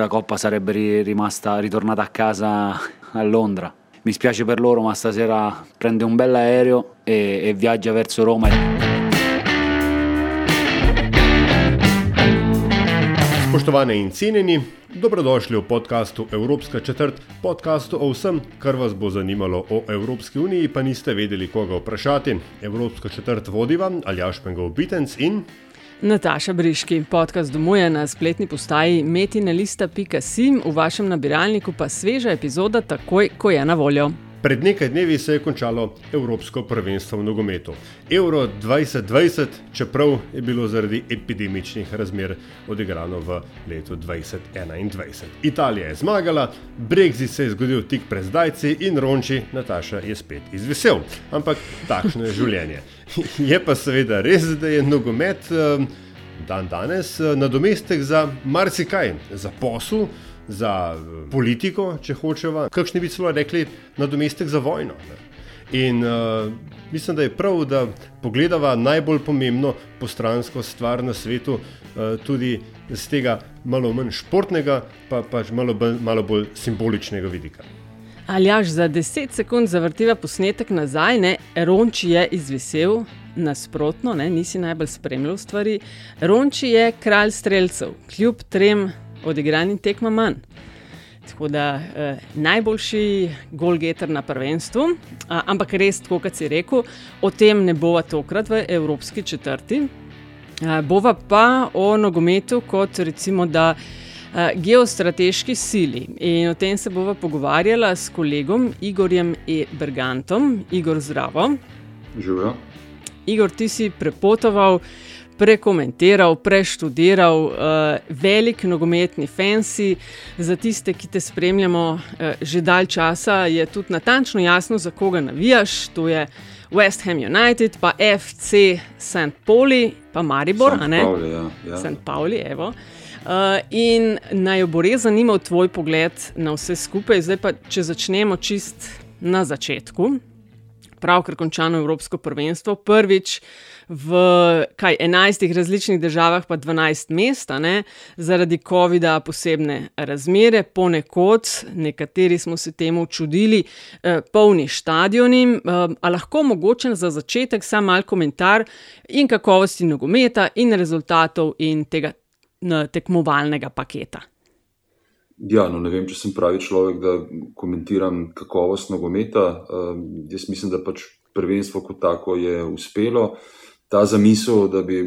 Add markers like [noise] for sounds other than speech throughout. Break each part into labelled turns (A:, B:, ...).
A: Che la Coppa sarebbe ri- rimasta ritornata a casa a Londra. Mi spiace per loro, ma stasera prende un bel aereo e, e viaggia verso Roma.
B: Spoštovane in cenjeni, dobrodošli v podkastu Evropska četrt, podkastu o vsem, kar vas bo zanimalo o Evropski uniji, pa niste vedeli, koga vprašati. Evropska četrt vodiva Aljaš Pengov Bitenc in
C: Nataša Briški, podcast domuje na spletni postaji metinelista.sim, v vašem nabiralniku pa sveža epizoda takoj, ko je na voljo.
B: Pred nekaj dnevi se je končalo Evropsko prvenstvo v nogometu. Euro 2020, čeprav je bilo zaradi epidemičnih razmer odigrano v letu 2021. Italija je zmagala, Brexit se je zgodil tik pred zdajci in Ronči Nataša je spet izvesel. Ampak takšno je življenje. Je pa seveda res, da je nogomet eh, dan danes eh, nadomestek za marsikaj, za posel, za eh, politiko, če hočemo. Kakšni bi celo rekli, nadomestek za vojno. Ne? In uh, mislim, da je prav, da pogledava najbolj pomembno postransko stvar na svetu, uh, tudi z tega malo manj športnega, pa pač malo, malo bolj simboličnega vidika.
C: Aljaš za 10 sekund zavrtiva posnetek nazaj, ne, Ronči je izvesel. Nasprotno, ne, nisi najbolj spremljal stvari. Ronči je kralj streljcev, kljub trem odigranim tekmam manj. Tako da eh, najboljši golgeter na prvenstvu, a, ampak res, tako kot si rekel, o tem ne bova tokrat v Evropski četrti. A, bova pa o nogometu kot recimo da a, geostrateški sili. In o tem se bova pogovarjala s kolegom Igorjem E. Bergantom. Igor, zdravo.
D: Živijo.
C: Igor, ti si prepotoval, prekomentiral, preštudiral, uh, velik nogometni fansi. Za tiste, ki te spremljamo uh, že dalj časa, je tudi natančno jasno, za koga navijaš. To je West Ham United, pa FC St. Pauli, pa Maribor, a ne?
D: Ja, ja.
C: St. Pauli, evo. Uh, in naj bo res zanimal tvoj pogled na vse skupaj. Zdaj pa, če začnemo čist na začetku, pravkar končano Evropsko prvenstvo, prvič v kaj, 11 različnih državah, pa 12 mest, a ne, zaradi COVID-a posebne razmere, ponekod, nekateri smo se temu čudili, eh, polni stadioni. Eh, a lahko mogoče za začetek sam mal komentar in kakovosti nogometa, in rezultatov, in tega n, tekmovalnega paketa.
D: Ja, no, ne vem, če sem pravi človek, da komentiram kakovost nogometa. Um, jaz mislim, da pač prvenstvo kot tako je uspelo. Ta zamisel, da, bi,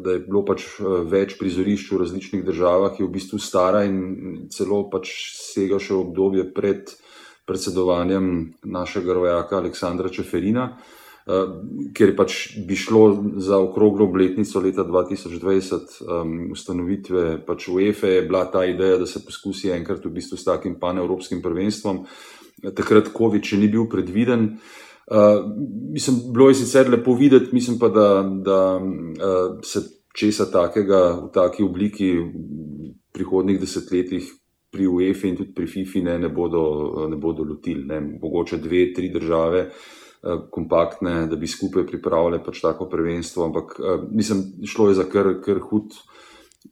D: da je bilo pač eh, več prizorišč v različnih državah, je v bistvu stara in celo pač sega še v obdobje pred predsedovanjem našega rojaka Aleksandra Čeferina, eh, ker pač bi šlo za okroglo obletnico leta 2020 um, ustanovitve pač UEFA, je bila ta ideja, da se poskusi enkrat v bistvu s takim panevropskim prvenstvom. Takrat COVID še ni bil predviden. Uh, mislim, bilo je sicer lepo videti, mislim pa, da, da uh, se česa takega v taki obliki v prihodnih desetletjih pri UEFA in tudi pri FIFI ne, ne, bodo, ne bodo lotili. Ne. Mogoče dve, tri države uh, kompaktne, da bi skupaj pripravile pač tako prvenstvo, ampak uh, mislim, šlo je za kar, kar hud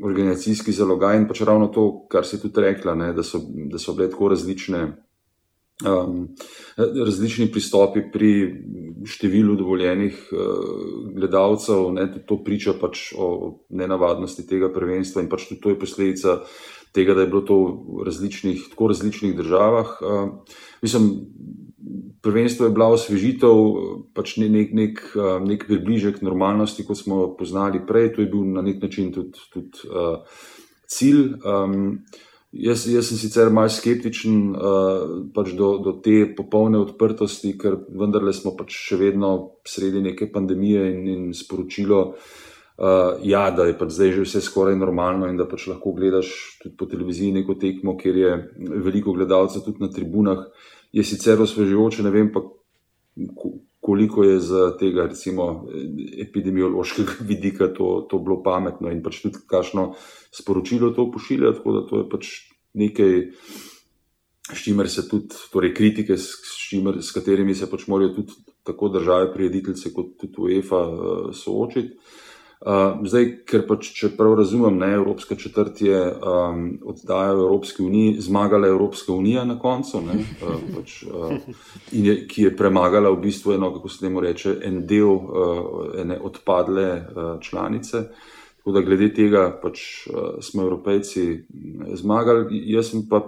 D: organizacijski zalogaj in pač ravno to, kar si tudi rekla, ne, da, so, da so bile tako različne um, različni pristopi pri številu dovoljenih uh, gledalcev. Ne, to priča pač o nenavadnosti tega prvenstva in pač tudi to je posledica tega, da je bilo to v različnih, tako različnih državah. Uh, mislim, prvenstvo je bila osvežitev, pač ne, nek, nek, uh, nek približek normalnosti, kot smo jo poznali prej. To je bil na nek način tudi, tudi uh, cilj. Um, Jaz, jaz sem sicer malce skeptičen uh, pač do, do te popolne odprtosti, ker vendarle smo pač še vedno sredi neke pandemije in, in sporočilo Uh, ja, da je pač zdaj že vse skoraj normalno in da pač lahko gledaš tudi po televiziji neko tekmo, kjer je veliko gledalcev tudi na tribunah, je sicer osvežujoče, ne vem pa, koliko je z tega recimo, epidemiološkega [laughs] vidika to, to bilo pametno in pač tudi kakšno sporočilo to pošilja. Tako da to je pač nekaj, s čimer se tudi, torej kritike, s, čimer, s katerimi se pač morajo tudi tako države, prijediteljce, kot tudi UEFA uh, soočiti. Uh, zdaj, ker pač, če prav razumem, ne, Evropska četrt je um, oddaja v Evropski uniji, zmagala Evropska unija na koncu, ne, uh, pač, uh, je, ki je premagala v bistvu eno, kako se temu reče, en del uh, ene odpadle uh, članice. Tako da glede tega pač, uh, smo Evropejci zmagali. Jaz sem pa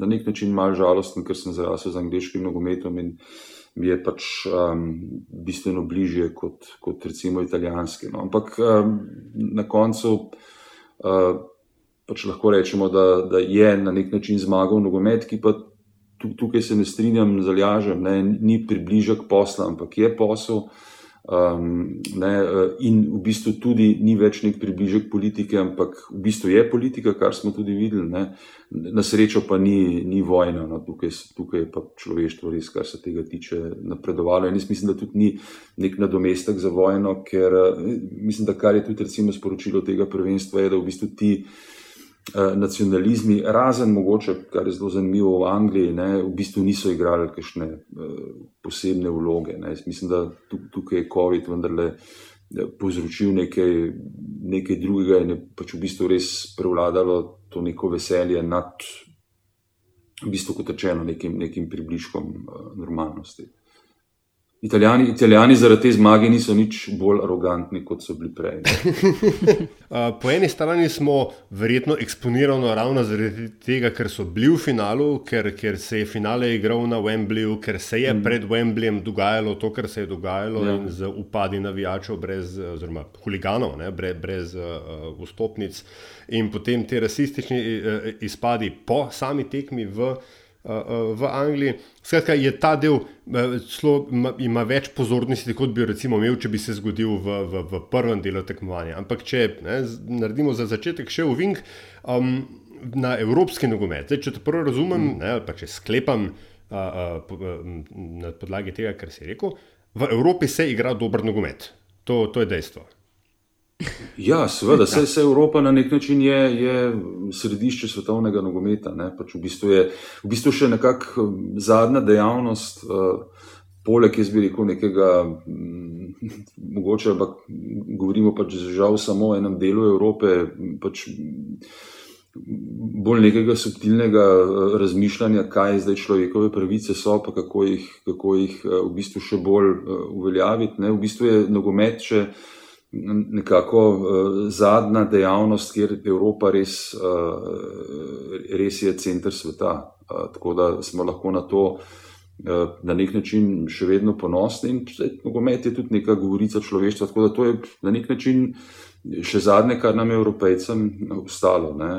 D: na nek način mal žalosten, ker sem zrasel z angliškim nogometom in uh, je pač um, bistveno bližje kot, kot recimo italijanski. No. Ampak um, na koncu uh, pač lahko rečemo, da, da je na nek način zmagal nogomet, ki pa tukaj se ne strinjam z aljažem, ne, ni približek posla, ampak je posel. Um, ne, eh, in v bistvu tudi ni več nek približek politike, ampak v bistvu je politika, kar smo tudi videli. Ne. Na srečo pa ni, ni vojna, no, tukaj, tukaj je pa človeštvo res, kar se tega tiče, napredovalo. In jaz mislim, da tudi ni nek nadomestek za vojno, ker eh, mislim, da kar je tudi recimo sporočilo tega prvenstva, je, da v bistvu ti. Eh, nacionalizmi, razen mogoče, kar je zelo zanimivo v Angliji, ne, v bistvu niso igrali kakšne uh, posebne vloge. Ne. Mislim, da tukaj je COVID vendarle eh, povzročil nekaj, nekaj drugega in je pač v bistvu res prevladalo to neko veselje nad, v bistvu kot rečeno, nekim, nekim približkom uh, normalnosti. Italijani, italijani zaradi te zmage niso nič bolj arogantni, kot so bili prej. [laughs]
B: po eni strani smo verjetno eksponirani ravno zaradi tega, ker so bili v finalu, ker, ker se je finale igral na Wembleyu, ker se je mm. pred Wembleyjem dogajalo to, kar se je dogajalo, ja. z upadi navijačev, brez, oziroma huliganov, ne, brez, brez uh, vstopnic, in potem te rasistični uh, izpadi po sami tekmi v v Angliji. Skratka, je ta del zelo, ima več pozornosti, kot bi recimo imel, če bi se zgodil v, v, v prvem delu tekmovanja. Ampak, če ne, naredimo za začetek še uvink um, na evropski nogomet, zdaj, če to prvo razumem, mm. ne, pa če sklepam uh, uh, na podlagi tega, kar si rekel, v Evropi se igra dober nogomet. To, to je dejstvo.
D: Ja, seveda, [laughs] vse, vse Evropa na nek način je, je središče svetovnega nogometa. Pač v, bistvu je v bistvu še nekakšna um, zadnja dejavnost, uh, poleg jaz bi rekel nekega, um, mogoče, ampak govorimo pač žal samo o enem delu Evrope. Pač, Bolj nekega subtilnega uh, razmišljanja, kaj zdaj človekove pravice so, pa kako jih, kako jih uh, v bistvu še bolj uveljaviti. Ne? V bistvu je nogomet še nekako uh, zadnja dejavnost, kjer Evropa res, uh, res je center sveta. Uh, tako da smo lahko na to na nek način še vedno ponosni. In nogomet je tudi neka govorica človeštva. Tako da to je na nek način. Še zadnje, kar nam je, evropejcem, ostalo. Ne.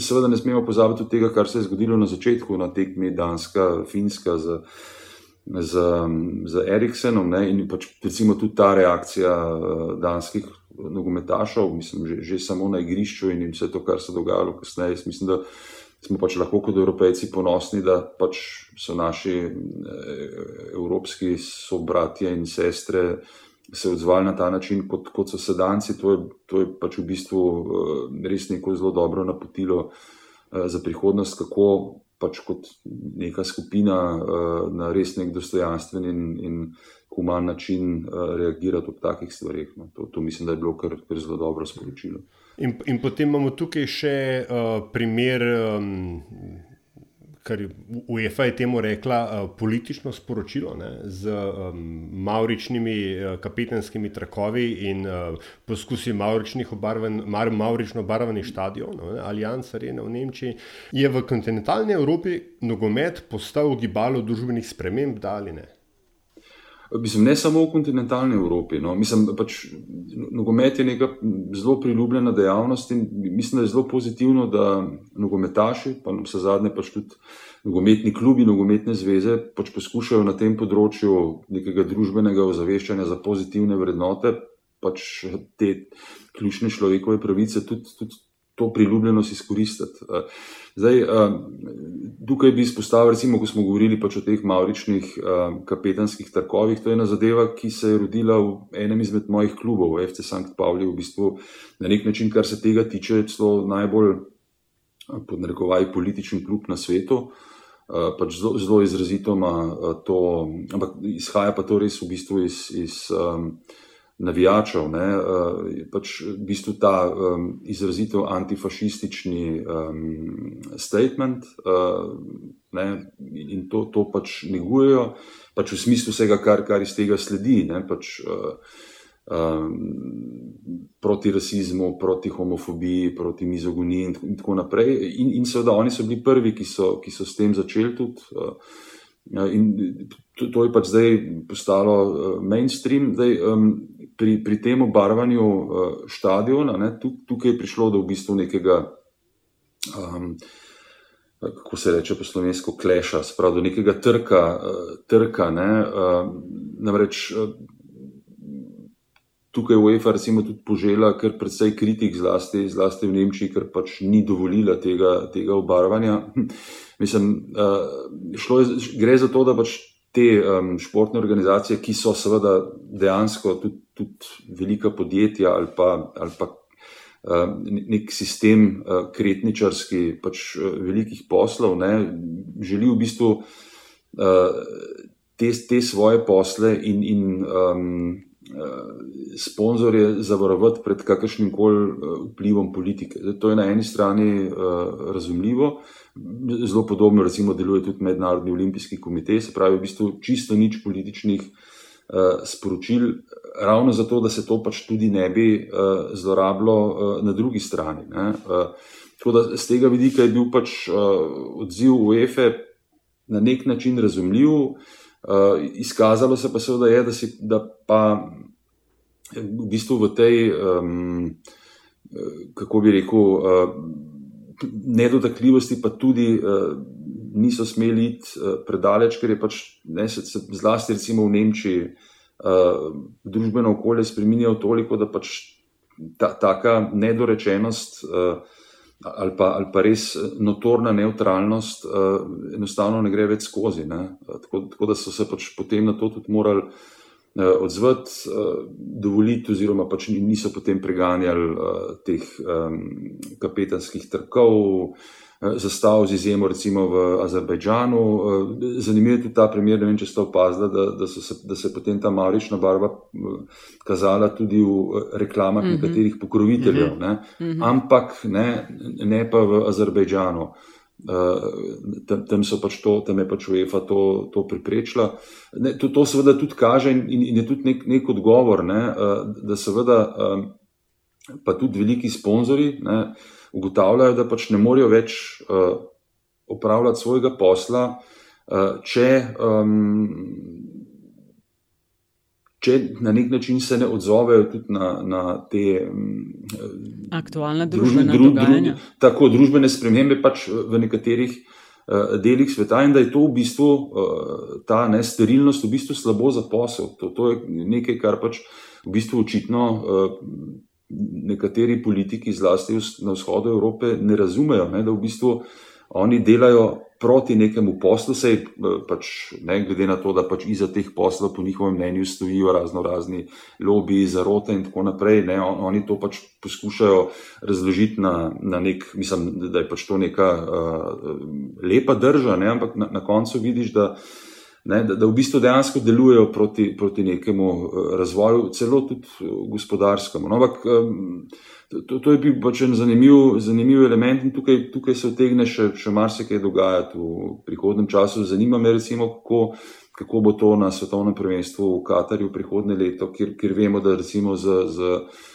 D: Seveda, ne smemo pozabiti tega, kar se je zgodilo na začetku, na tekmi Danska, Finska, z z, z Eriksenom ne, in pač recimo tudi ta reakcija uh, danskih nogometašov, mislim, že, že samo na igrišču in vse to, kar se je dogajalo kasneje. Mislim, da smo pač lahko kot evropejci ponosni, da pač so naši eh, evropski sobratje in sestre se odzvali na ta način, kot, kot so sedanci. To je, to je pač v bistvu uh, res neko zelo dobro napotilo uh, za prihodnost, kako pač kot neka skupina uh, na res nek dostojanstven in, in human način uh, reagirati ob takih stvarih. No. To, to mislim, da je bilo kar, kar zelo dobro sporočilo.
B: In, in potem imamo tukaj še uh, primer. Um, kar UEFA je temu rekla, uh, politično sporočilo ne, z um, mauričnimi uh, kapetanskimi trakovi in uh, poskusi mauričnih obarven, mar, maurično obarvanih stadionov, Allianz Arena v Nemčiji, je v kontinentalni Evropi nogomet postal gibalo družbenih sprememb, da ali ne.
D: Mislim, ne samo v kontinentalni Evropi. No. Mislim, pač, nogomet je neka zelo priljubljena dejavnost in mislim, da je zelo pozitivno, da nogometaši, pa vse zadnje pač tudi nogometni klubi, nogometne zveze pač poskušajo na tem področju nekega družbenega ozaveščanja za pozitivne vrednote pač te ključne človekove pravice tudi, tudi to priljubljenost izkoristiti. Zdaj, tukaj bi izpostavil, recimo, ko smo govorili pač o teh mauričnih kapetanskih trkovih, to je ena zadeva, ki se je rodila v enem izmed mojih klubov, FC St. Pauli, v bistvu na nek način, kar se tega tiče, celo najbolj podnarekovaj politični klub na svetu. Pač zelo, zelo izrazito ima to, ampak izhaja pa to res v bistvu iz, iz um, navijačev. Ne, pač v bistvu ta um, izrazito antifašistični um, statement ne, in to, to pač negujejo, pač v smislu vsega, kar, kar iz tega sledi. Ne, pač, Proti rasizmu, proti homofobiji, proti mizogoniji, in tako naprej. In, in seveda, oni so bili prvi, ki so, ki so s tem začeli tudi. In to, to je pač zdaj postalo mainstream. Zdaj, um, pri, pri tem obarvanju uh, stadiona, ne, tukaj je prišlo do v bistvu nekega, um, kako se reče po slovensko, kleša, spravo do nekega trka. Uh, trka ne, uh, namreč, uh, tukaj je UEFA recimo tudi požela kar precej kritik, zlasti, zlasti v Nemčiji, ker pač ni dovolila tega, tega obarvanja. [laughs] Mislim, uh, je, gre za to, da pač te um, športne organizacije, ki so seveda dejansko tudi, tudi velika podjetja ali pa, ali pa uh, nek sistem uh, kretničarski, pač uh, velikih poslov, ne, želijo v bistvu te, te svoje posle in, in um, sponzorje zavarovati pred kakršnim koli vplivom politike. Zdaj, to je na eni strani uh, razumljivo, zelo podobno recimo deluje tudi Mednarodni olimpijski komitej, se pravi v bistvu čisto nič političnih uh, sporočil, ravno zato, da se to pač tudi ne bi uh, zlorabilo uh, na drugi strani. Uh, tako da z tega vidika je bil pač odziv UEFA na nek način razumljiv. Izkazalo se pa seveda je, da, si, da pa v bistvu v tej, um, kako bi rekel, nedotakljivosti pa tudi uh, niso smeli iti uh, predaleč, ker je pač ne, se, se, zlasti recimo v Nemčiji uh, družbeno okolje spremenjalo toliko, da pač ta, taka nedorečenost. Uh, ali pa, ali pa res notorna neutralnost, uh, enostavno ne gre več skozi. Tako, tako da so se pač potem na to tudi morali uh, odzvati, uh, dovoliti, oziroma pač niso potem preganjali uh, teh kapetanskih trkov. Zastav z izjemo recimo v Azerbajdžanu. Eh, zanimivo je tudi ta primer, ne vem, če ste opazili, da, da, se, da se je potem ta marična barva eh, kazala tudi v eh, reklamah mm -hmm. nekaterih pokroviteljev, mm -hmm. ampak ne, ne pa v Azerbajdžanu. Uh, tam, tam, pač to, tam je pač UEFA to, to preprečila. Ne, to, to seveda tudi kaže in, in je tudi nek, nek odgovor, ne, uh, da seveda um, pa tudi veliki sponzorji, uh, ugotavljajo, da pač ne morejo več uh, opravljati svojega posla, uh, če, um, če na nek način se ne odzovejo tudi na, na te
C: um, aktualne družbene dru, dru, dru,
D: tako družbene spremembe pač v nekaterih. Delih sveta, in da je to v bistvu ta nesterilnost, v bistvu slabo za posel. To, to je nekaj, kar pač v bistvu očitno nekateri politiki, zlasti na vzhodu Evrope, ne razumejo, ne, da v bistvu oni delajo proti nekemu poslu, sej eh, pač ne glede na to, da pač iza teh poslov, po njihovem mnenju, stojijo razno razni lobiji, zarote in tako naprej. Ne, oni to pač poskušajo razložiti na, na nek, mislim, da je pač to neka uh, lepa drža, ne, ampak na, na koncu vidiš, da ne, da, da v bistvu dejansko delujejo proti, proti nekemu eh, razvoju, celo tudi eh, gospodarskemu. No, ampak to, to je bil pač en zanimiv, zanimiv element in tukaj, tukaj se vtegne še, še marsikaj dogajati v prihodnem času. Zanima me, recimo, kako, kako bo to na svetovnem prvenstvu v Katarju prihodne leto, kjer, kjer vemo, da recimo z. z eh,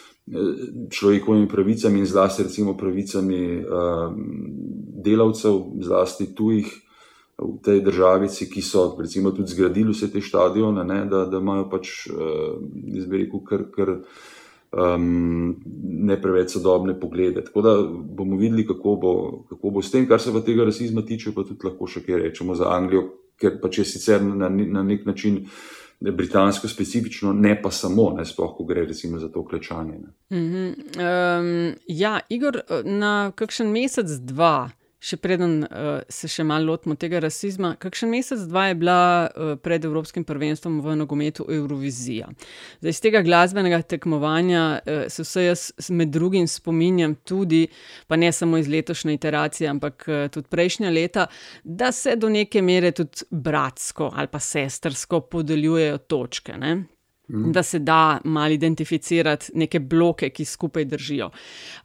D: človekovimi pravicami in zlasti recimo pravicami uh, delavcev, zlasti tujih, v tej državi, ki so recimo tudi zgradili vse te stadione, ne, da, da imajo pač, uh, rekel, kar, kar um, ne preveč sodobne poglede. Tako da bomo videli, kako bo, kako bo s tem, kar se pa tega rasizma tiče, pa tudi lahko še kaj rečemo za Anglijo, ker pač je sicer na, na nek način britansko specifično, ne pa samo, ne sploh, ko gre recimo za to klečanje.
C: Mm -hmm. um, ja, Igor, na kakšen mesec, dva. Še preden uh, se še malo lotimo tega rasizma, kakšen mesec, dva je bila uh, pred Evropskim prvenstvom v nogometu Eurovizija. Zdaj, iz tega glasbenega tekmovanja uh, se vse jaz med drugim spominjam tudi, pa ne samo iz letošnje iteracije, ampak uh, tudi prejšnja leta, da se do neke mere tudi bratsko ali pa sestrsko podeljujejo točke. Ne? Mm. Da se da malo identificirati neke bloke, ki skupaj držijo.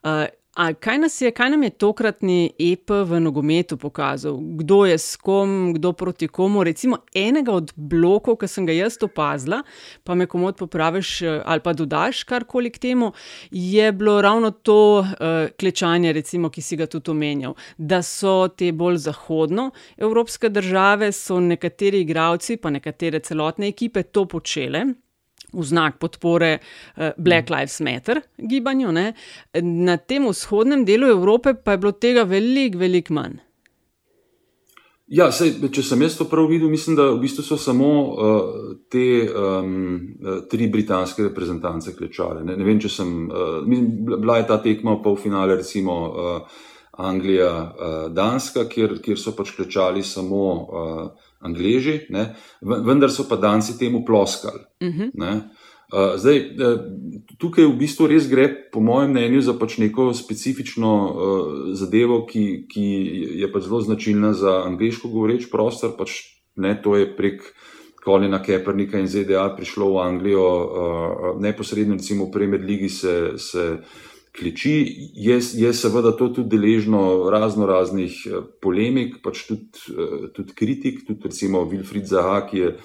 C: Uh, A kaj, je, kaj nam je tokratni EP v nogometu pokazal? Kdo je s kom, kdo proti komu? Recimo enega od blokov, ki sem ga jaz opazila, pa me komod popraviš ali pa dodaš karkoli k temu, je bilo ravno to uh, klečanje, recimo, ki si ga tudi omenjal. Da so te bolj zahodnoevropske države, so nekateri igravci, pa nekatere celotne ekipe to počele v znak podpore eh, Black Lives Matter gibanju. Ne. Na tem vzhodnem delu Evrope pa je bilo tega veliko, veliko manj.
D: Ja, sej, če sem jaz to prav videl, mislim, da v bistvu so samo uh, te um, tri britanske reprezentance klečale. Ne, ne vem, če sem. Uh, bila je ta tekma v polfinale, recimo uh, Anglija, uh, Danska, kjer, kjer so pač klečali samo. Uh, Angleži, ne? vendar so pa Danci temu ploskali. Uh. -huh. Zdaj, e, tukaj v bistvu res gre, po mojem mnenju, za pač neko specifično uh, zadevo, ki, ki je pač zelo značilna za angliško govoreč prostor. Pač, ne, to je prek Kolina Kepernika in ZDA prišlo v Anglijo, uh, neposredno, recimo, v Premier League se. se kleči, je, je seveda to tudi deležno razno raznih eh, polemik, pač tudi, eh, tudi kritik, tudi recimo Wilfried Zaha, ki je.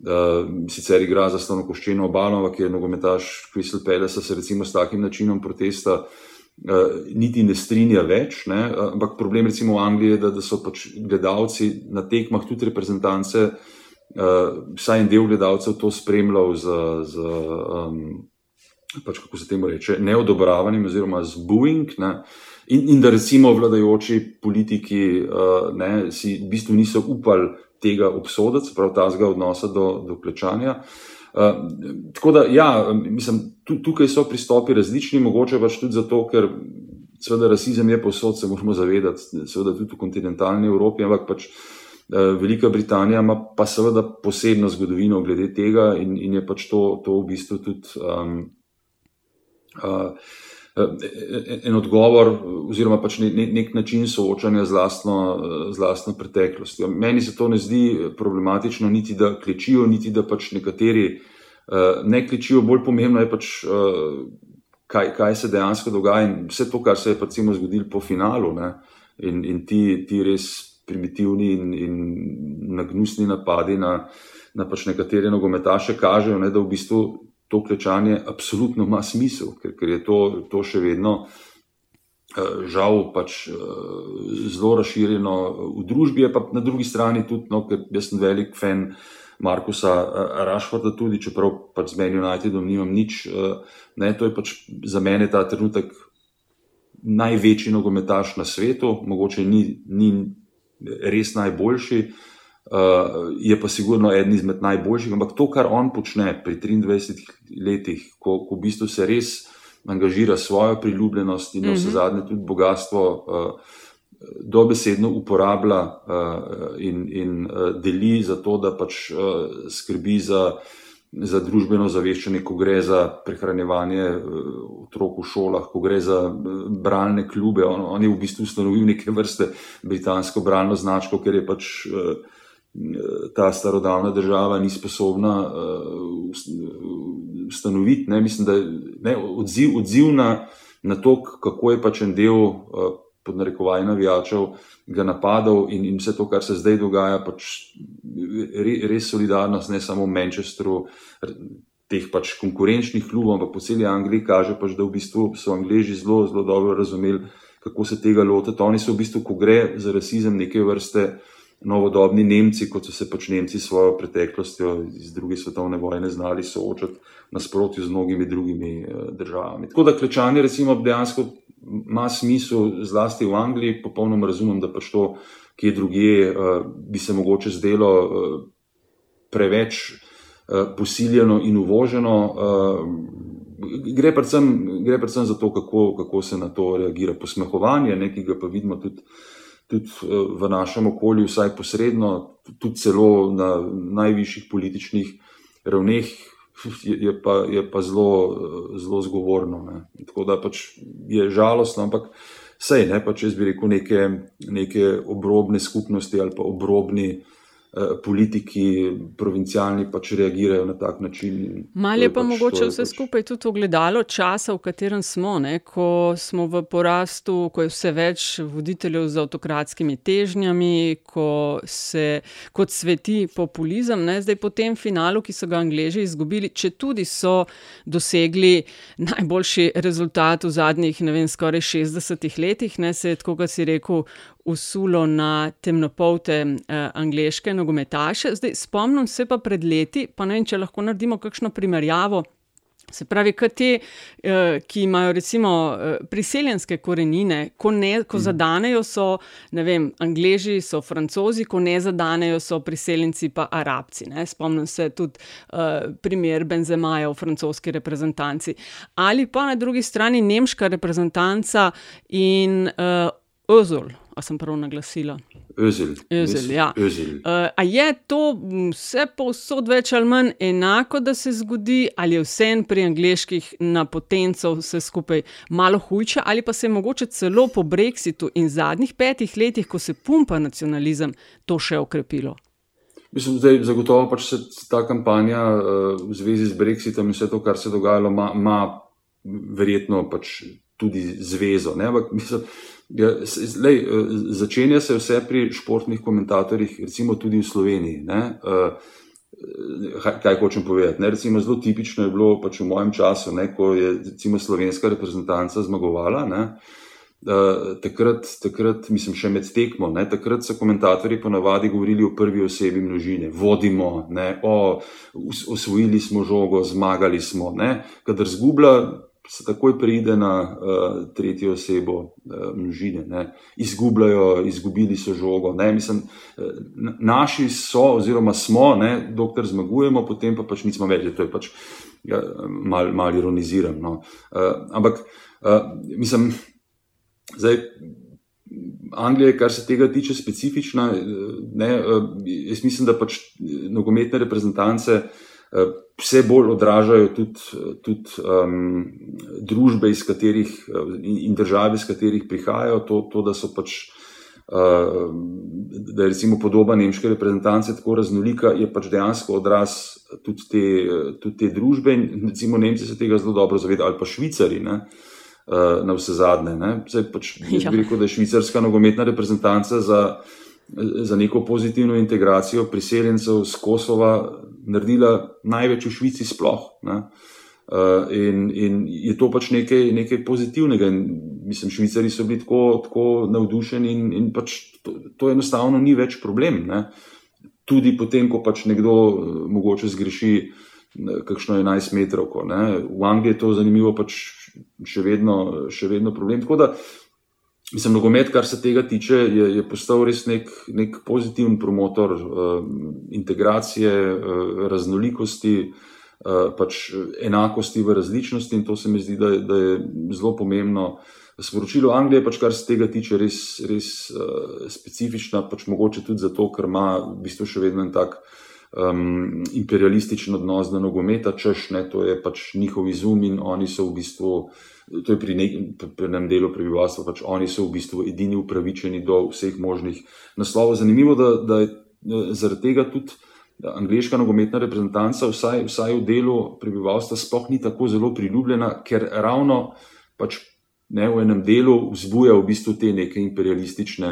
D: Uh, sicer igra za stano koščeno obalo, ki je nogometaš Crystal Palace, se recimo s takim načinom protesta uh, niti ne strinja več. Ne? Ampak problem recimo v Angliji je, da, da so pač gledalci na tekmah, tudi reprezentance, uh, vsaj en del gledalcev to spremljal z, z um, pač kako se temu reče, neodobravanjem oziroma z booing. In, in da recimo vladajoči politiki uh, ne, si v bistvu niso upali tega obsoditi, prav ta zga odnosa do, do klečanja. Uh, tako da, ja, mislim, tukaj so pristopi različni, mogoče pač tudi zato, ker seveda rasizem je posod, se moramo zavedati, seveda tudi v kontinentalni Evropi, ampak pač uh, Velika Britanija ima pa seveda posebno zgodovino glede tega in, in je pač to, to v bistvu tudi. Um, en odgovor, oziroma pač ne, ne, nek način soočanja z lastno, z lastno preteklostjo. Meni se to ne zdi problematično, niti da klečijo, niti da pač nekateri ne klečijo. Bolj pomembno je pač. Kaj, kaj se dejansko dogaja, in vse to, kar se je recimo zgodilo po finalu, ne, in, in ti, ti res primitivni in, in nagnusni napadi na, na pač nekatere nogometaše, kažejo, ne, da v bistvu to klečanje absolutno ima smisel, ker, ker je to, to še vedno uh, žal pač, uh, zelo razširjeno v družbi, pa na drugi strani tudi, no, ker jaz sem velik fan Markusa uh, Rašforda, tudi čeprav pač z meni Unitedom nimam nič. Uh, ne, to je pač za mene ta trenutek največji nogometaš na svetu, mogoče ni, ni res najboljši. Uh, je pa sigurno eden izmed najboljših, ampak to, kar on počne pri 23 letih, ko, ko v bistvu se res angažira svojo priljubljenost in vse mhm. zadnje tudi bogatstvo, uh, dobesedno uporablja uh, in, in uh, deli za to, da pač uh, skrbi za, za družbeno zaveščanje, ko gre za prehranevanje uh, otrok v šolah, ko gre za uh, bralne klube. On, on je v bistvu ustanovil neke vrste britansko bralno značko, ker je pač. Uh, ta starodavna država ni sposobna uh, ustanoviti. Ne, mislim, da je odziv, odziv na, na to, kako je pač en del uh, podnarekovaj navijačev ga napadal in, in vse to, kar se zdaj dogaja, pač re, res solidarnost, ne samo v Manchesteru. Teh pač konkurenčnih klubov, ampak po celi Angliji kaže, pač, da v bistvu so Angliji zelo, zelo dobro razumeli, kako se tega lotiti. Oni so v bistvu, ko gre za rasizem, neke vrste uh, novodobni Nemci, kot so se pač Nemci s svojo preteklostjo iz druge svetovne vojne znali soočati nasprotju z mnogimi drugimi eh, državami. Tako da klečanje recimo dejansko ima smisel, zlasti v Angliji, popolnoma razumem, da pač to, ki je druge, eh, bi se mogoče zdelo eh, preveč posiljeno in uvoženo. Gre predvsem, gre predvsem za to, kako, kako se na to reagira posmehovanje, nekaj ga pa vidimo tudi, tudi v našem okolju, vsaj posredno, tudi celo na najvišjih političnih ravneh, je, pa, je pa zelo, zelo zgovorno. Ne. Tako da pač je žalostno, ampak sej ne, pa če bi rekel neke, neke obrobne skupnosti ali pa obrobni. Eh, politiki, provincialni pač reagirajo na tak način.
C: Mal je pa pač, mogoče vse pač... skupaj tudi ogledalo časa, v katerem smo, ne? ko smo v porastu, ko je vse več voditeljev z avtokratskimi težnjami, ko se kot sveti populizem. Ne? Zdaj po tem finalu, ki so ga Angleži izgubili, če tudi so dosegli najboljši rezultat v zadnjih, ne vem, skoraj 60 letih, ne se je, tako kot si rekel, usulo na temnopolte eh, angleške nogometaše. Zdaj, spomnim se pa pred leti, pa ne vem, če lahko naredimo kakšno primerjavo. Se pravi, kot te, eh, ki imajo recimo eh, priseljenske korenine, ko, ne, ko mm. zadanejo, so vem, Angleži, so Francozi, ko ne zadanejo, so priseljenci, pa Arabci. Ne? Spomnim se tudi uh, primer Benzemaja v francoski reprezentanci. Ali pa na drugi strani nemška reprezentanca in uh, Ozul a sem prav naglasila.
D: Özel.
C: Özel, ja.
D: Özel.
C: Uh, a je to vse povsod več ali manj enako, da se zgodi, ali je vse en pri angliških na potenco vse skupaj malo hujše, ali pa se je mogoče celo po Brexitu in zadnjih petih letih, ko se pumpa nacionalizem, to še okrepilo?
D: Mislim, da zagotovo pač se ta kampanja uh, v zvezi z Brexitom in vse to, kar se je dogajalo, ima verjetno pač tudi zvezo. Ampak mislim. Ja, lej, eh, začenja se vse pri športnih komentatorjih, recimo tudi v Sloveniji. Ne? Eh, kaj hočem povedati? Ne? Recimo, zelo tipično je bilo pač v mojem času, ne? ko je recimo, slovenska reprezentanca zmagovala. Ne? Uh, takrat, takrat, mislim, še med tekmo, ne, takrat so komentatorji ponavadi govorili o prvi osebi množine, vodimo, ne, o, osvojili smo žogo, zmagali smo. Ne. Kadar zgublja, se takoj pride na uh, tretjo osebo uh, množine, ne. izgubljajo, izgubili so žogo. Ne. Mislim, uh, naši so, oziroma smo, ne, dokler zmagujemo, potem pa pač nismo več, to je pač ja, malo mal ironiziram. No. Uh, ampak, uh, mislim, zdaj. Anglija je, kar se tega tiče, specifična. Ne, jaz mislim, da pač nogometne reprezentance uh, vse bolj odražajo tudi, tudi um, družbe, iz katerih in države, iz katerih prihajajo. To, to da so pač. Uh, da je recimo podoba nemške reprezentance tako raznolika, je pač dejansko odraz tudi te, tudi te družbe. Recimo Nemci se tega zelo dobro zavedajo, ali pa Švicari, ne, uh, na vse zadnje. Zdaj pač bi ja. rekel, da je švicarska nogometna reprezentanca za, za neko pozitivno integracijo priseljencev z Kosova naredila največ v Švici sploh. Uh, in, in je to pač nekaj, nekaj pozitivnega. In, mislim, švicari so bili tako, tako navdušeni, in, in pač to, to enostavno ni več problem. Ne? Tudi potem, ko pač nekdo uh, mogoče zgreši uh, kakšno 11 metrov. V Angliji je to zanimivo, pač še vedno, še vedno problem. Tako da Mislim, nogomet, kar se tega tiče, je, je postal res nek, nek pozitiven promotor uh, integracije, uh, raznolikosti, uh, pač enakosti v različnosti in to se mi zdi, da, da je zelo pomembno. Sporočilo Anglije, pač, kar se tega tiče, res, res uh, specifično, pač mogoče tudi zato, ker ima v bistvu še vedno en tak um, imperialističen odnos do nogometa, češ ne, to je pač njihov izum in oni so v bistvu to je pri, ne, pri enem delu prebivalstva, pač oni so v bistvu edini upravičeni do vseh možnih naslovov. Zanimivo, da, da je zaradi tega tudi angliška nogometna reprezentanca, vsaj, vsaj v delu prebivalstva, sploh ni tako zelo priljubljena, ker ravno pač ne v enem delu vzbuja v bistvu te neke imperialistične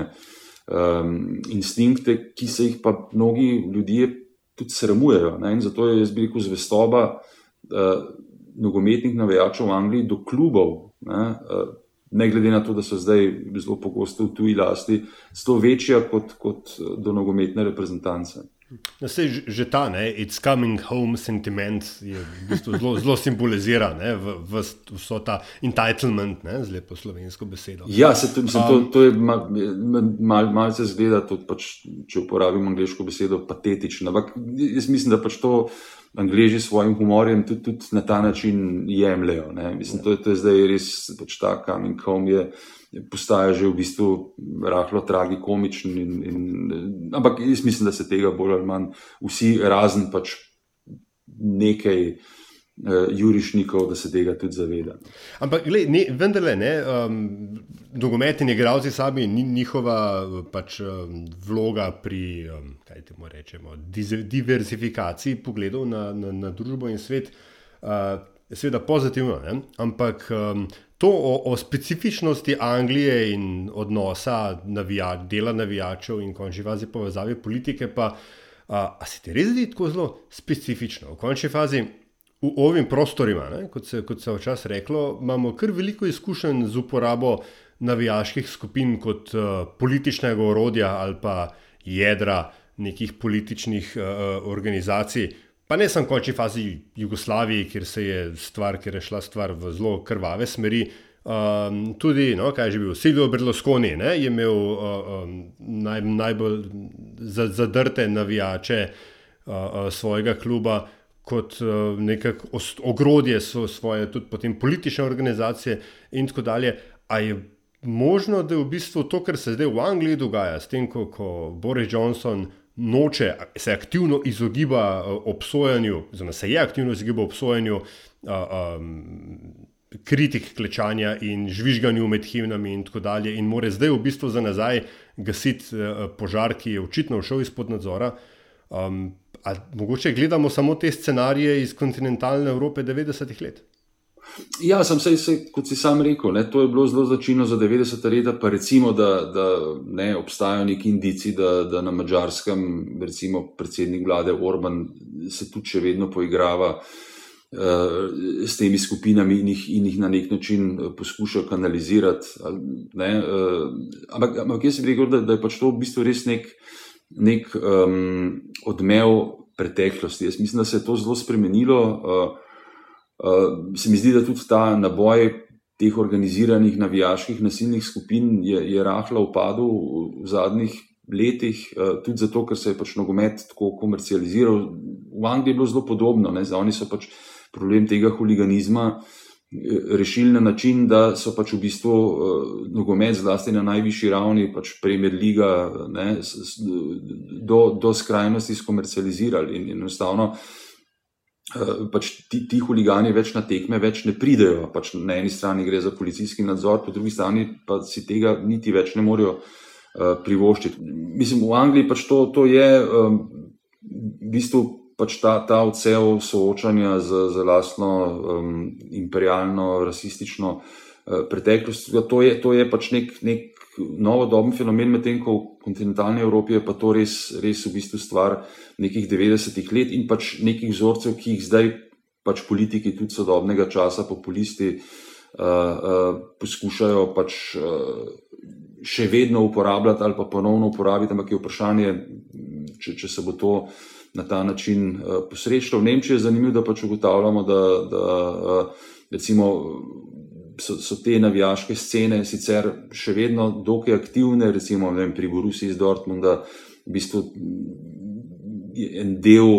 D: um, instinkte, ki se jih pa mnogi ljudje tudi sramujejo. Ne? In zato je, jaz bi rekel, zvestoba. Uh, nogometnih navijačev v Angliji do klubov, ne, eh, ne glede na to, da so zdaj zelo pogosto v tuji lasti, zelo večja kot, kot eh, do nogometne reprezentance.
B: No, se že ta, ne, it's coming home sentiment je v bistvu zelo, zelo simbolizira ne, v, v, vso ta entitlement, ne, z lepo slovensko besedo.
D: Ja, se to, mislim, to, um, to je mal, mal, malce zgleda, tudi pač, če uporabim angliško besedo, patetično. Ampak jaz mislim, da pač to angliži s svojim humorjem tudi, tudi na ta način jemljajo. Mislim, to, to je zdaj res pač ta coming home. Je, postaja že v bistvu rahlo tragikomičen. In, in, ampak jaz mislim, da se tega bolj ali manj vsi, razen pač nekaj uh, jurišnikov, da se tega tudi zaveda.
B: Ampak vendarle, ne, um, dogometni igralci sami, ni njihova pač, um, vloga pri um, rečemo, diversifikaciji pogledov na, na, na družbo in svet. Uh, Seveda pozitivno, ne? ampak um, to o, o specifičnosti Anglije in odnosa navijač, dela navijačev in končni fazi povezave politike, pa a, a se ti res zdi tako zelo specifično? V končni fazi v ovim prostorima, ne, kot, se, kot se je včasih reklo, imamo kar veliko izkušenj z uporabo navijaških skupin kot uh, političnega orodja ali pa jedra nekih političnih uh, organizacij. Pa ne samo v končni fazi Jugoslavije, kjer se je stvar, kjer je šla stvar v zelo krvave smeri. Um, tudi, no, kaj je že bil, Silvio Berlusconi, ne, je imel uh, um, naj, najbolj zadrte navijače uh, uh, svojega kluba kot uh, nekako ogrodje svoje, tudi potem politične organizacije in tako dalje. A je možno, da je v bistvu to, kar se zdaj v Angliji dogaja, s tem, ko, ko Boris Johnson noče, se aktivno izogiba uh, obsojanju, oziroma se je aktivno izogibal obsojanju uh, um, kritik klečanja in žvižganju med himnami in tako dalje, in more zdaj v bistvu za nazaj gasiti požar, ki je očitno šel izpod nadzora. Um, mogoče gledamo samo te scenarije iz kontinentalne Evrope 90-ih let.
D: Ja, sem se, se, kot si sam rekel, ne, to je bilo zelo začino za 90 leta, pa recimo, da, da ne, obstajajo neki indici, da, da na mačarskem, recimo predsednik vlade Orban se tudi še vedno poigrava uh, s temi skupinami in jih, in jih na nek način eh, poskuša kanalizirati. Ne, uh, ampak, ampak jaz bi rekel, da, da je pač to v bistvu res nek, nek um, odmev preteklosti. Jaz mislim, da se je to zelo spremenilo. Uh, Uh, se mi zdi, da tudi ta naboj teh organiziranih navijaških nasilnih skupin je, je rahlo upadel v zadnjih letih, uh, tudi zato, ker se je pač nogomet tako komercializiral. V Angliji je bilo zelo podobno, ne? oni so pač problem tega huliganizma eh, rešili na način, da so pač v bistvu uh, nogomet zlasti na najvišji ravni, pač Premier Liga, ne, s, s, do, do skrajnosti skomercializirali in enostavno. Eh, pač ti, ti huligani več na tekme več ne pridejo. Pač na eni strani gre za policijski nadzor, po drugi strani pa si tega niti več ne morejo uh, privoščiti. Mislim, v Angliji pač to, to je um, v bistvu pač ta, ta odsev soočanja z, z lastno um, imperialno, rasistično uh, preteklostjo. To, to je pač nek, nek novodobni fenomen, medtem ko v kontinentalni Evropi je pa to res, res v bistvu stvar nekih 90-ih let in pač nekih vzorcev, ki jih zdaj pač politiki tudi sodobnega časa, populisti, uh, uh, poskušajo pač uh, še vedno uporabljati ali pa ponovno uporabiti, ampak je vprašanje, če, če se bo to na ta način uh, posrečilo. V Nemčiji je zanimivo, da pač ugotavljamo, da, da uh, recimo so, so te navijaške scene sicer še vedno dokaj aktivne, recimo vem, pri Borusi iz Dortmunda, v bistvu en del,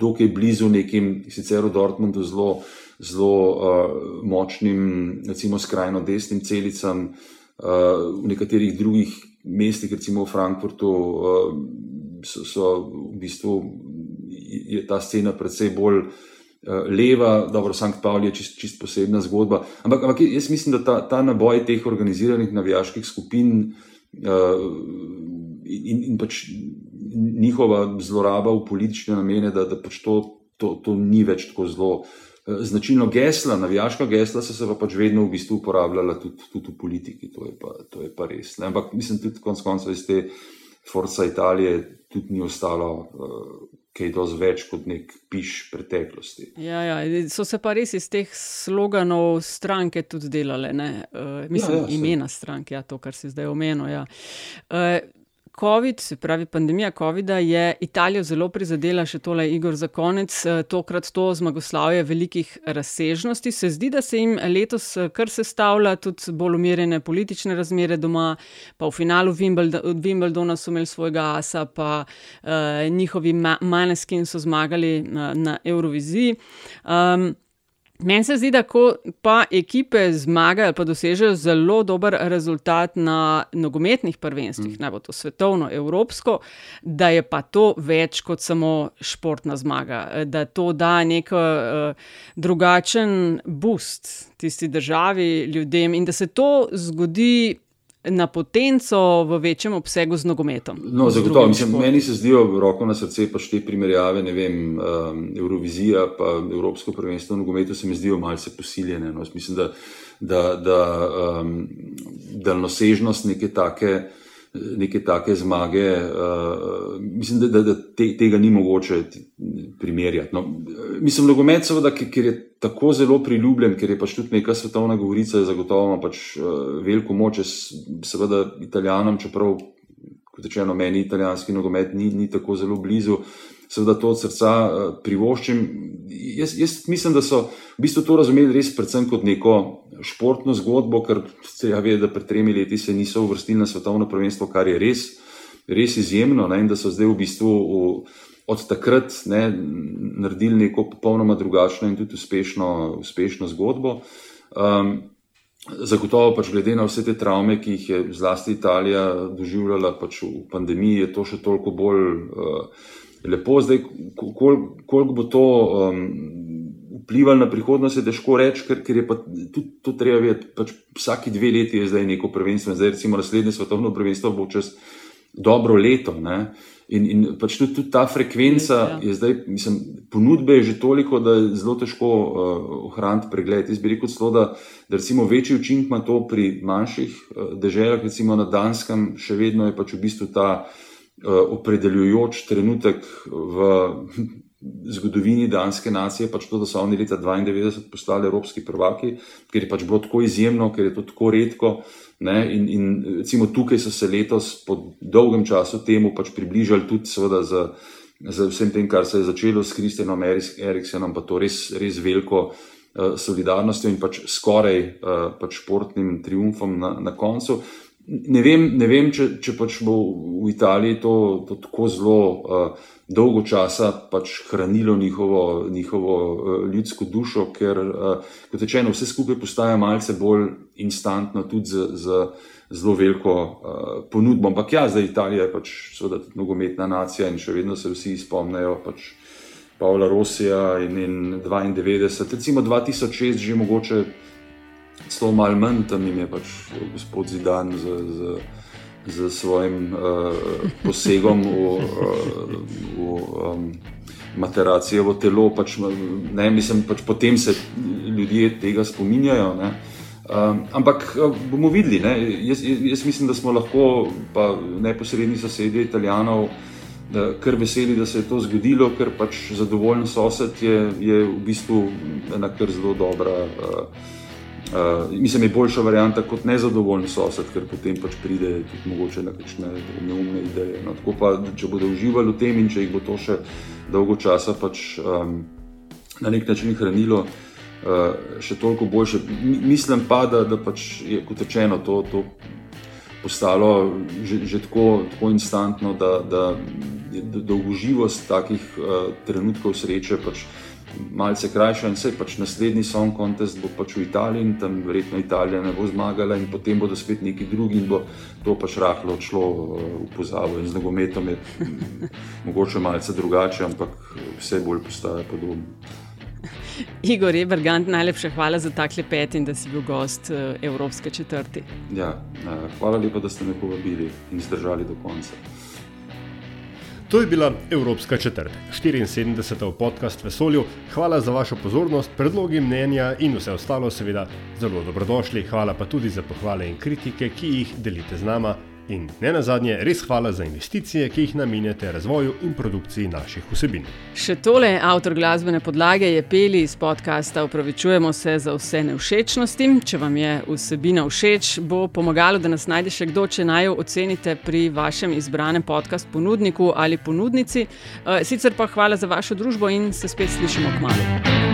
D: dokaj blizu nekim, sicer v Dortmundu zelo, zelo uh, močnim, recimo skrajno desnim celicam, uh, v nekaterih drugih mestih, recimo v Frankfurtu, uh, so, so v bistvu je ta scena predvsej bolj. Eh, leva, dobro, Sankt Pauli je čist, čist posebna zgodba. Ampak, ampak jaz mislim, da ta, ta naboj teh organiziranih navijaških skupin uh, in, in pač njihova zloraba v politične namene, da, da pač to, to, to ni več tako zelo. Eh, značilno gesla, navijaška gesla so se pa pač vedno v bistvu uporabljala tudi, tudi v politiki, to je pa, to je pa res. Ne? Ampak mislim, tudi konec koncev iz te Forza Italije tudi ni ostalo uh, kaj dosti več kot nek piš preteklosti.
C: Ja, ja, so se pa res iz teh sloganov stranke tudi delale, uh, mislim, ja, ja, imena stranke, ja, to, kar si zdaj omenil. Ja. Uh, COVID, se pravi pandemija COVID-a, je Italijo zelo prizadela, še tole Igor za konec, eh, tokrat to zmagoslavje velikih razsežnosti. Se zdi, da se jim letos eh, kar sestavlja tudi bolj umirjene politične razmere doma, pa v finalu Wimbledona so imeli svojega asa, pa uh, njihovi maneskin so zmagali na, na Euroviziji. Um, Meni se zdi, da ko pa ekipe zmagajo, pa dosežejo zelo dober rezultat na nogometnih prvenstvih, mm. naj bo to svetovno, evropsko, da je pa to več kot samo športna zmaga, da to da nek uh, drugačen boost tisti državi, ljudem in da se to zgodi na potenco v večjem obsegu z nogometom.
D: No, zagotovo. Mislim, meni se zdijo roko na srce pač te primerjave, ne vem, um, Eurovizija pa Evropsko prvenstvo v nogometu se mi zdijo malce posiljene. No. Mislim, da, da, da um, daljnosežnost neke take neke take zmage. Uh, mislim, da, da, da te, tega ni mogoče primerjati. No, mislim, nogomet, seveda, ker je tako zelo priljubljen, ker je pač tudi neka svetovna govorica, zagotovo ima pač uh, veliko moč, seveda, italijanom, čeprav, kot rečeno, meni italijanski nogomet ni, ni tako zelo blizu. Seveda to od srca privoščim. Jaz, jaz mislim, da so v bistvu to razumeli res predvsem kot neko športno zgodbo, ker se ja ve, da pred tremi leti se niso uvrstili na svetovno prvenstvo, kar je res, res izjemno ne, in da so zdaj v bistvu v, od takrat ne, naredili neko popolnoma drugačno in tudi uspešno, uspešno zgodbo. Um, zagotovo pač glede na vse te travme, ki jih je zlasti Italija doživljala pač v pandemiji, je to še toliko bolj uh, lepo. Zdaj, koliko kol bo to um, vplivali na prihodnost, je težko reči, ker, ker je pa tudi to treba vedeti. Pač vsaki dve leti je zdaj neko prvenstvo, zdaj recimo naslednje svetovno prvenstvo bo čez dobro leto. Ne? In, in pač tudi, tudi ta frekvenca ja. je zdaj, mislim, ponudbe je že toliko, da je zelo težko uh, ohraniti pregled. Jaz bi rekel, celo, da, da recimo večji učinek ima to pri manjših uh, deželah, recimo na Danskem, še vedno je pač v bistvu ta uh, opredeljujoč trenutek v [laughs] zgodovini danske nacije, pač to, da so oni leta 92 postali evropski prvaki, ker je pač bilo tako izjemno, ker je to tako redko. In, in recimo tukaj so se letos po dolgem času temu pač približali tudi seveda z, z vsem tem, kar se je začelo s Kristjanom Eriksenom, pa to res, res veliko uh, solidarnostjo in pač skoraj uh, pač športnim triumfom na, na koncu. Ne vem, ne vem če, če pač bo v Italiji to, to tako zelo uh, dolgo časa pač hranilo njihovo, njihovo uh, ljudsko dušo, ker, uh, kot rečeno, vse skupaj postaja malce bolj instantno, tudi z, z zelo veliko uh, ponudbo. Ampak ja, zdaj Italija je pač seveda tudi nogometna nacija in še vedno se vsi spomnejo pač Pavla Rosija in, in 92, recimo 2006, že mogoče celo malo manj, tam jim je pač gospod Zidan z. z z svojim uh, posegom v, uh, v um, materacijo telo. Pač, ne, mislim, pač potem se ljudje tega spominjajo. Ne. Um, ampak bomo videli. Jaz, jaz mislim, da smo lahko, pa neposredni sosedje Italijanov, kar veseli, da se je to zgodilo, ker pač zadovoljen sosed je, je v bistvu ena kar zelo dobra. Uh, Uh, mislim, da je boljša varianta kot nezadovoljen sosed, ker potem pač pride tudi mogoče kakšne neumne ideje. No, tako pa, če bodo uživali v tem in če jih bo to še dolgo časa pač, um, na nek način hranilo, uh, še toliko boljše. Mislim pa, da, da pač je kot rečeno to, to postalo že, že tako, tako instantno, da, da je dolgoživost takih uh, trenutkov sreče. Pač, malce krajša in vse, pač naslednji song contest bo pač v Italiji in tam verjetno Italija ne bo zmagala in potem bodo spet neki drugi in bo to pač rahlo odšlo eh, v pozabo. In z nogometom je mogoče malce drugače, ampak vse bolj postaje podobno.
C: Igor Ebergant, najlepša hvala za ta klepet in da si bil gost eh, Evropske četrti.
D: Ja, eh, hvala lepa, da ste me povabili in zdržali do konca.
B: To je bila Evropska četrt, 74. podcast Vesolju. Hvala za vašo pozornost, predlogi, mnenja in vse ostalo, seveda, zelo dobrodošli. Hvala pa tudi za pohvale in kritike, ki jih delite z nama In ne nazadnje, res hvala za investicije, ki jih namenjate razvoju in produkciji naših vsebin.
C: Še tole, avtor glasbene podlage je peli iz podcasta. Upravičujemo se za vse nevšečnosti. Če vam je vsebina všeč, bo pomagalo, da nas najde še kdo, če naj jo ocenite pri vašem izbranem podkastu ponudniku ali ponudnici. Eh, sicer pa hvala za vašo družbo in se spet slišimo k malu.